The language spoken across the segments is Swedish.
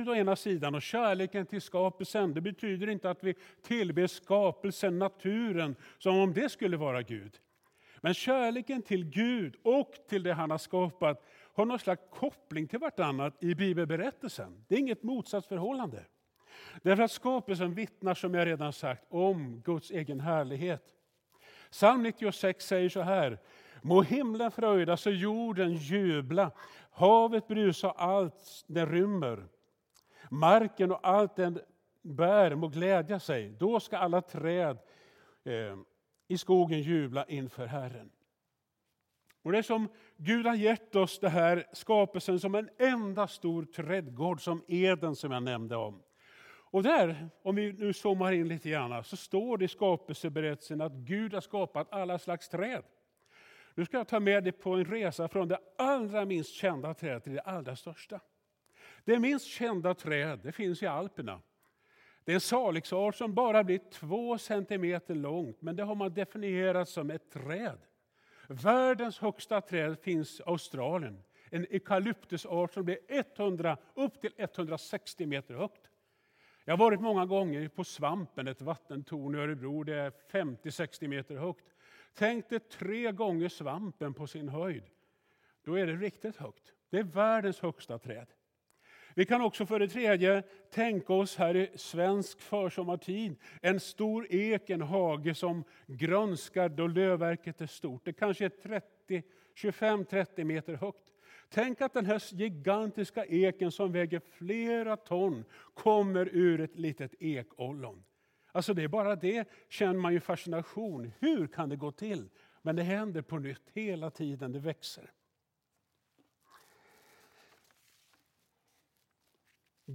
Gud å ena sidan och kärleken till skapelsen. Det betyder inte att vi tillber skapelsen, naturen, som om det skulle vara Gud. Men kärleken till Gud och till det han har skapat har någon slags koppling till vartannat i bibelberättelsen. Det är inget motsatsförhållande. Därför att skapelsen vittnar, som jag redan sagt, om Guds egen härlighet. Psalm 96 säger så här. Må himlen fröjdas och jorden jubla, havet brusa och allt det rymmer. Marken och allt den bär må glädja sig. Då ska alla träd eh, i skogen jubla inför Herren. Och det är som Gud har gett oss det här skapelsen som en enda stor trädgård, som Eden som jag nämnde om. Och där, om vi nu zoomar in lite grann, så står det i skapelseberättelsen att Gud har skapat alla slags träd. Nu ska jag ta med dig på en resa från det allra minst kända trädet till det allra största. Det minst kända träd det finns i Alperna. Det är en salixart som bara blir två centimeter långt, men det har man definierat som ett träd. Världens högsta träd finns i Australien. En eukalyptusart som blir 100, upp till 160 meter högt. Jag har varit många gånger på Svampen, ett vattentorn i Örebro. Det är 50-60 meter högt. Tänk dig tre gånger Svampen på sin höjd. Då är det riktigt högt. Det är världens högsta träd. Vi kan också för det tredje tänka oss här i svensk försommartid en stor ek, en hage som grönskar då lövverket är stort. Det kanske är 25-30 meter högt. Tänk att den här gigantiska eken som väger flera ton kommer ur ett litet ekollon. Alltså det är bara det känner man ju fascination. Hur kan det gå till? Men det händer på nytt hela tiden, det växer.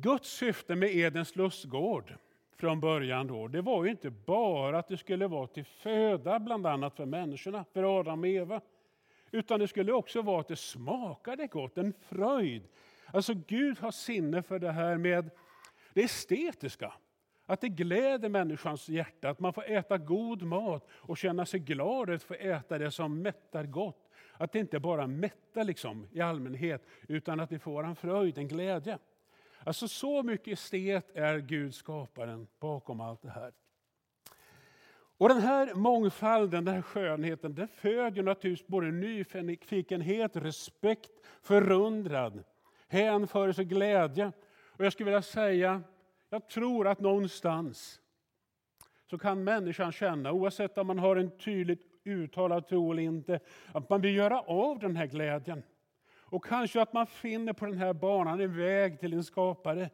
Guds syfte med Edens lustgård från början då, det var ju inte bara att det skulle vara till föda bland annat för människorna, för Adam och Eva. Utan det skulle också vara att det smakade gott, en fröjd. Alltså Gud har sinne för det här med det estetiska. Att det gläder människans hjärta, att man får äta god mat och känna sig glad att få äta det som mättar gott. Att det inte bara mättar liksom i allmänhet, utan att det får en fröjd, en glädje. Alltså så mycket estet är Gud skaparen bakom allt det här. Och den här mångfalden, den här skönheten, den föder naturligtvis både nyfikenhet, respekt, förundran, hänförelse och glädje. Och jag skulle vilja säga, jag tror att någonstans så kan människan känna, oavsett om man har en tydligt uttalad tro eller inte, att man vill göra av den här glädjen. Och kanske att man finner på den här banan en väg till en skapare.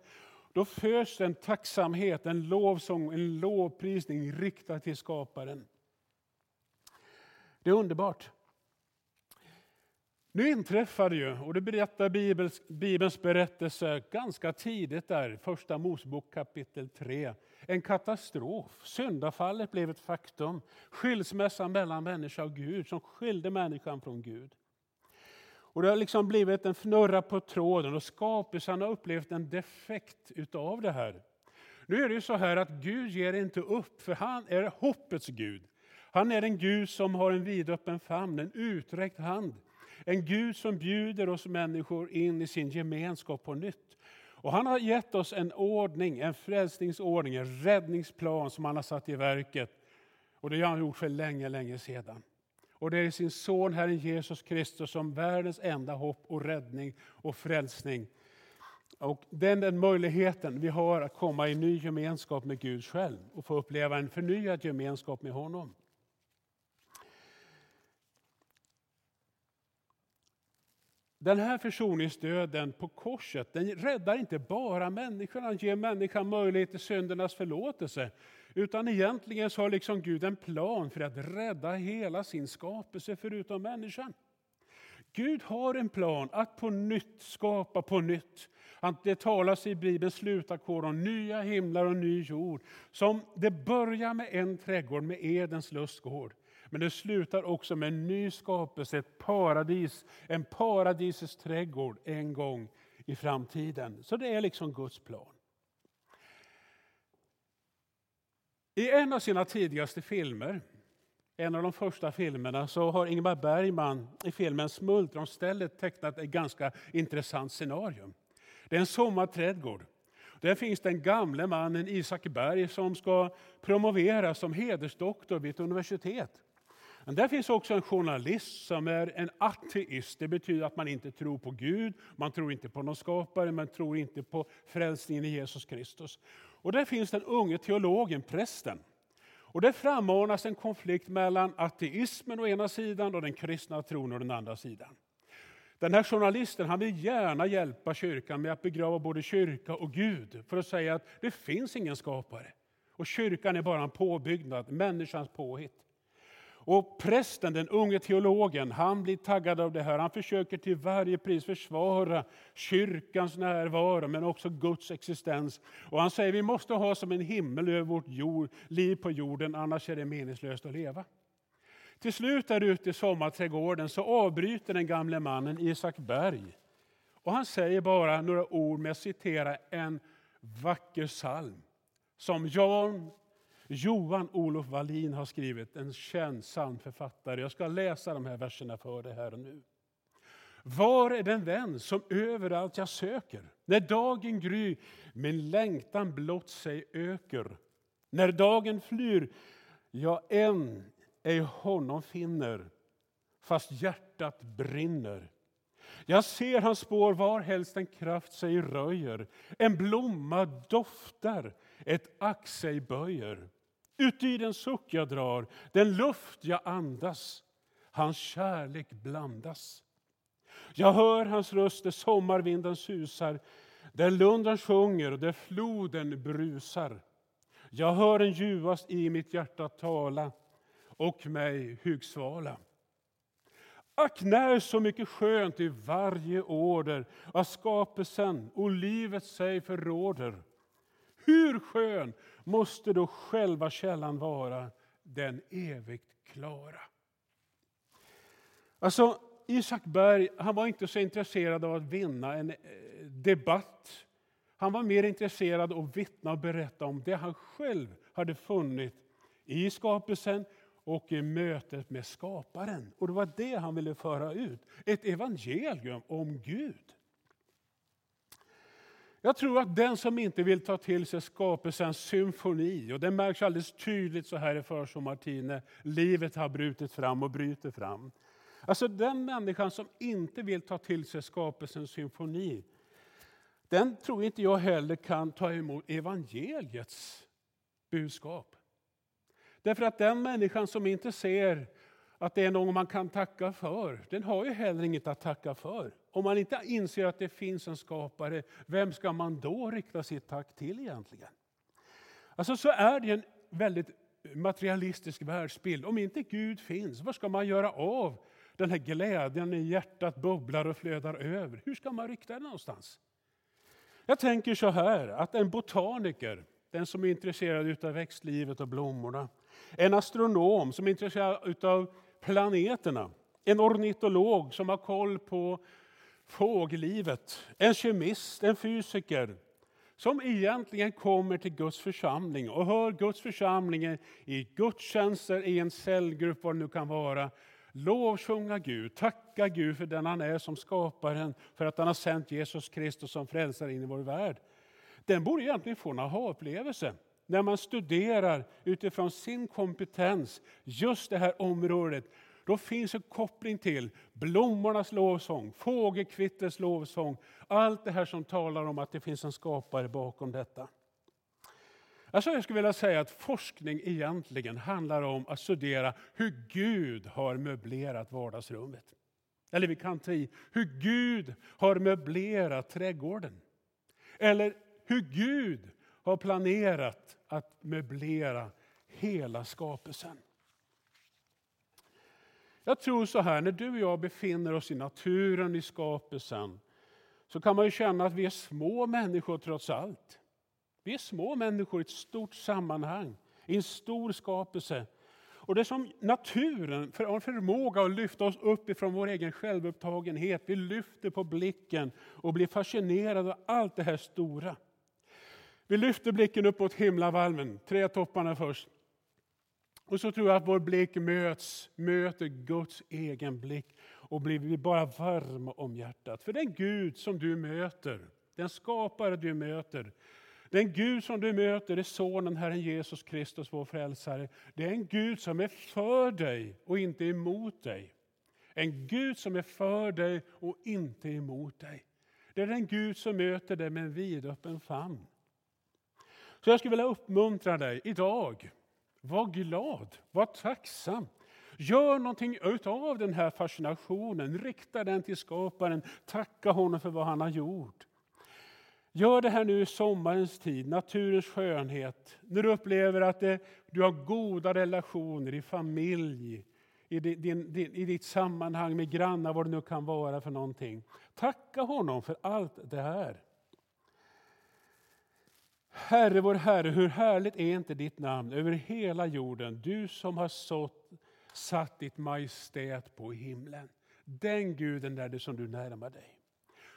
Då föds en tacksamhet, en lovsång, en lovprisning riktad till skaparen. Det är underbart. Nu inträffar det ju, och det berättar Bibels, Bibelns berättelse ganska tidigt där, första Mosebok kapitel 3. En katastrof. Syndafallet blev ett faktum. Skilsmässan mellan människa och Gud som skilde människan från Gud. Och Det har liksom blivit en fnurra på tråden och skapelsen har upplevt en defekt utav det här. Nu är det ju så här att Gud ger inte upp, för han är hoppets Gud. Han är en Gud som har en vidöppen famn, en uträckt hand. En Gud som bjuder oss människor in i sin gemenskap på nytt. Och han har gett oss en ordning, en frälsningsordning, en räddningsplan som han har satt i verket. Och det har han gjort för länge, länge sedan. Och det är sin son Herren Jesus Kristus som världens enda hopp och räddning och frälsning. Och den, den möjligheten vi har att komma i ny gemenskap med Gud själv och få uppleva en förnyad gemenskap med honom. Den här försoningsdöden på korset den räddar inte bara människan, den ger människan möjlighet till syndernas förlåtelse. Utan egentligen så har liksom Gud en plan för att rädda hela sin skapelse förutom människan. Gud har en plan att på nytt skapa på nytt. Det talas i Bibelns slutackord om nya himlar och ny jord. Som det börjar med en trädgård, med Edens lustgård. Men det slutar också med en ny skapelse, ett paradis, en paradisets trädgård en gång i framtiden. Så det är liksom Guds plan. I en av sina tidigaste filmer, en av de första filmerna, så har Ingmar Bergman i filmen Smultronstället tecknat ett ganska intressant scenario. Det är en sommarträdgård Där finns den gamle mannen Isak Berg som ska promoveras som hedersdoktor vid ett universitet. Men där finns också en journalist som är en ateist. Det betyder att man inte tror på Gud, man tror inte på någon skapare, man tror inte på frälsningen i Jesus Kristus. Och där finns den unge teologen, prästen. Och där frammanas en konflikt mellan ateismen å ena sidan och den kristna tron å den andra sidan. Den här journalisten han vill gärna hjälpa kyrkan med att begrava både kyrka och Gud för att säga att det finns ingen skapare. Och kyrkan är bara en påbyggnad, människans påhitt. Och prästen, den unge teologen, han blir taggad av det här. Han försöker till varje pris försvara kyrkans närvaro, men också Guds existens. Och han säger vi måste ha som en himmel över vårt jord, liv på jorden, annars är det meningslöst att leva. Till slut där ute i sommarträdgården så avbryter den gamle mannen Isak Berg. Och han säger bara några ord med att citera en vacker psalm som Jan Johan Olof Wallin har skrivit, en känd psalmförfattare. Jag ska läsa de här verserna för dig här och nu. Var är den vän som överallt jag söker? När dagen gry, min längtan blott sig öker. När dagen flyr, jag än ej honom finner, fast hjärtat brinner. Jag ser hans spår varhelst en kraft sig röjer. En blomma doftar, ett ax sig böjer. Uti den suck jag drar, den luft jag andas, hans kärlek blandas. Jag hör hans röst där sommarvinden susar, där lundran sjunger och där floden brusar. Jag hör den ljuvast i mitt hjärta tala och mig hugsvala. Ack, när så mycket skönt i varje order av skapelsen och livet sig förråder. Hur skön måste då själva källan vara, den evigt klara. Alltså, Isak Berg han var inte så intresserad av att vinna en eh, debatt. Han var mer intresserad av att vittna och berätta om det han själv hade funnit i skapelsen och i mötet med skaparen. Och det var det han ville föra ut, ett evangelium om Gud. Jag tror att den som inte vill ta till sig skapelsens symfoni, och det märks alldeles tydligt så här i försommartid när livet har brutit fram och bryter fram. Alltså den människan som inte vill ta till sig skapelsens symfoni, den tror inte jag heller kan ta emot evangeliets budskap. Därför att den människan som inte ser att det är någon man kan tacka för, den har ju heller inget att tacka för. Om man inte inser att det finns en skapare, vem ska man då rikta sitt tack till egentligen? Alltså så är det en väldigt materialistisk världsbild. Om inte Gud finns, vad ska man göra av den här glädjen i hjärtat bubblar och flödar över? Hur ska man rikta den någonstans? Jag tänker så här, att en botaniker, den som är intresserad av växtlivet och blommorna, en astronom som är intresserad av planeterna, en ornitolog som har koll på fågellivet, en kemist, en fysiker som egentligen kommer till Guds församling och hör Guds församling i gudstjänster, i en cellgrupp, vad det nu kan vara, lovsjunga Gud, tacka Gud för den han är som skaparen, för att han har sänt Jesus Kristus som frälsare in i vår värld. Den borde egentligen få en aha-upplevelse när man studerar utifrån sin kompetens just det här området då finns en koppling till blommornas lovsång, fågelkvitters lovsång. Allt det här som talar om att det finns en skapare bakom detta. Alltså jag skulle vilja säga att forskning egentligen handlar om att studera hur Gud har möblerat vardagsrummet. Eller vi kan ta i hur Gud har möblerat trädgården. Eller hur Gud har planerat att möblera hela skapelsen. Jag tror så här, när du och jag befinner oss i naturen, i skapelsen, så kan man ju känna att vi är små människor trots allt. Vi är små människor i ett stort sammanhang, i en stor skapelse. Och det är som naturen har en förmåga att lyfta oss upp ifrån vår egen självupptagenhet. Vi lyfter på blicken och blir fascinerade av allt det här stora. Vi lyfter blicken upp mot himlavalven, tre topparna först. Och så tror jag att vår blick möts, möter Guds egen blick och blir bara varm om hjärtat. För den Gud som du möter, den skapare du möter, Den Gud som du möter är Sonen, Herren Jesus Kristus, vår frälsare. Det är en Gud som är för dig och inte emot dig. En Gud som är för dig och inte emot dig. Det är den Gud som möter dig med en vidöppen famn. Så jag skulle vilja uppmuntra dig idag. Var glad, var tacksam. Gör någonting av den här fascinationen, rikta den till skaparen, tacka honom för vad han har gjort. Gör det här nu i sommarens tid, naturens skönhet, när du upplever att det, du har goda relationer i familj, i, din, din, i ditt sammanhang med grannar, vad det nu kan vara för någonting. Tacka honom för allt det här. Herre vår Herre, hur härligt är inte ditt namn över hela jorden, du som har sått, satt ditt majestät på himlen. Den guden är det som du närmar dig.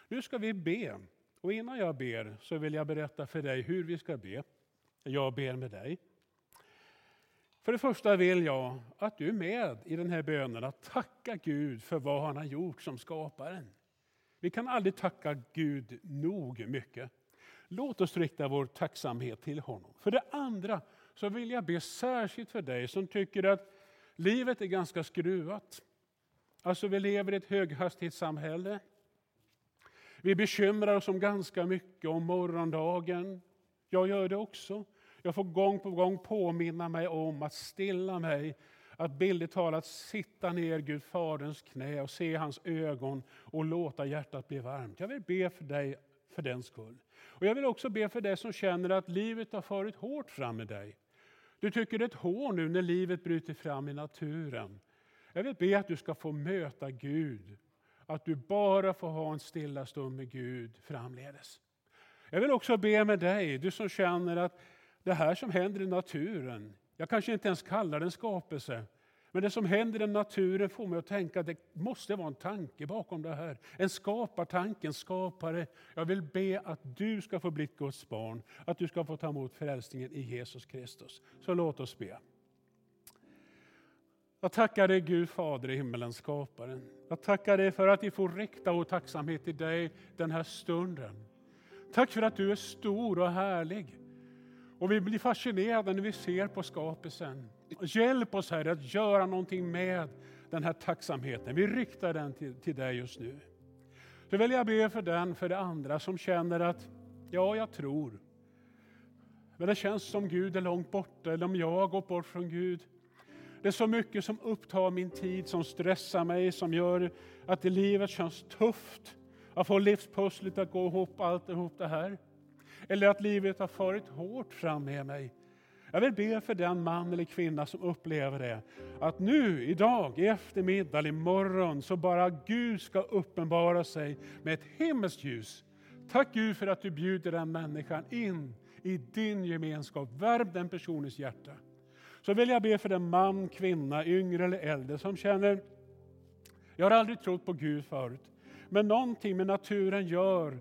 Nu ska vi be. Och innan jag ber så vill jag berätta för dig hur vi ska be. Jag ber med dig. För det första vill jag att du är med i den här bönen att tacka Gud för vad han har gjort som skaparen. Vi kan aldrig tacka Gud nog mycket. Låt oss rikta vår tacksamhet till honom. För det andra så vill jag be särskilt för dig som tycker att livet är ganska skruvat. Alltså vi lever i ett höghastighetssamhälle. Vi bekymrar oss om ganska mycket om morgondagen. Jag gör det också. Jag får gång på gång påminna mig om att stilla mig, att bildligt talat sitta ner Gud Faderns knä och se hans ögon och låta hjärtat bli varmt. Jag vill be för dig för den skull. Och Jag vill också be för dig som känner att livet har farit hårt fram med dig. Du tycker det är ett hån nu när livet bryter fram i naturen. Jag vill be att du ska få möta Gud att du bara får ha en stilla stund med Gud framledes. Jag vill också be med dig, du som känner att det här som händer i naturen, jag kanske inte ens kallar det en skapelse, men det som händer i naturen får mig att tänka att det måste vara en tanke bakom det här. En skapartanke, en skapare. Jag vill be att du ska få bli Guds barn, att du ska få ta emot frälsningen i Jesus Kristus. Så låt oss be. Jag tackar dig Gud Fader i himmelen, skaparen. Jag tackar dig för att vi får rikta vår tacksamhet till dig den här stunden. Tack för att du är stor och härlig. Och vi blir fascinerade när vi ser på skapelsen. Hjälp oss Herre att göra någonting med den här tacksamheten. Vi riktar den till, till dig just nu. Så vill jag be för den, för det andra som känner att, ja, jag tror. Men det känns som Gud är långt borta, eller om jag har gått bort från Gud. Det är så mycket som upptar min tid, som stressar mig, som gör att livet känns tufft. Att få livspusslet att gå ihop, allt ihop det här. Eller att livet har farit hårt fram med mig. Jag vill be för den man eller kvinna som upplever det. Att nu, idag, i eftermiddag, imorgon, så bara Gud ska uppenbara sig med ett himmelskt ljus. Tack Gud för att du bjuder den människan in i din gemenskap. Värm den personens hjärta. Så vill jag be för den man, kvinna, yngre eller äldre som känner, jag har aldrig trott på Gud förut, men någonting med naturen gör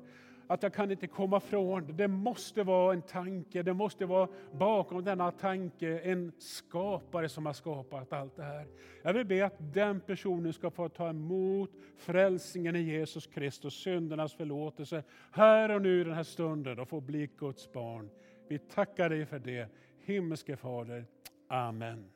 att jag kan inte komma från det. Det måste vara en tanke, det måste vara bakom denna tanke en skapare som har skapat allt det här. Jag vill be att den personen ska få ta emot frälsningen i Jesus Kristus, syndernas förlåtelse, här och nu i den här stunden och få bli Guds barn. Vi tackar dig för det, himmelske Fader. Amen.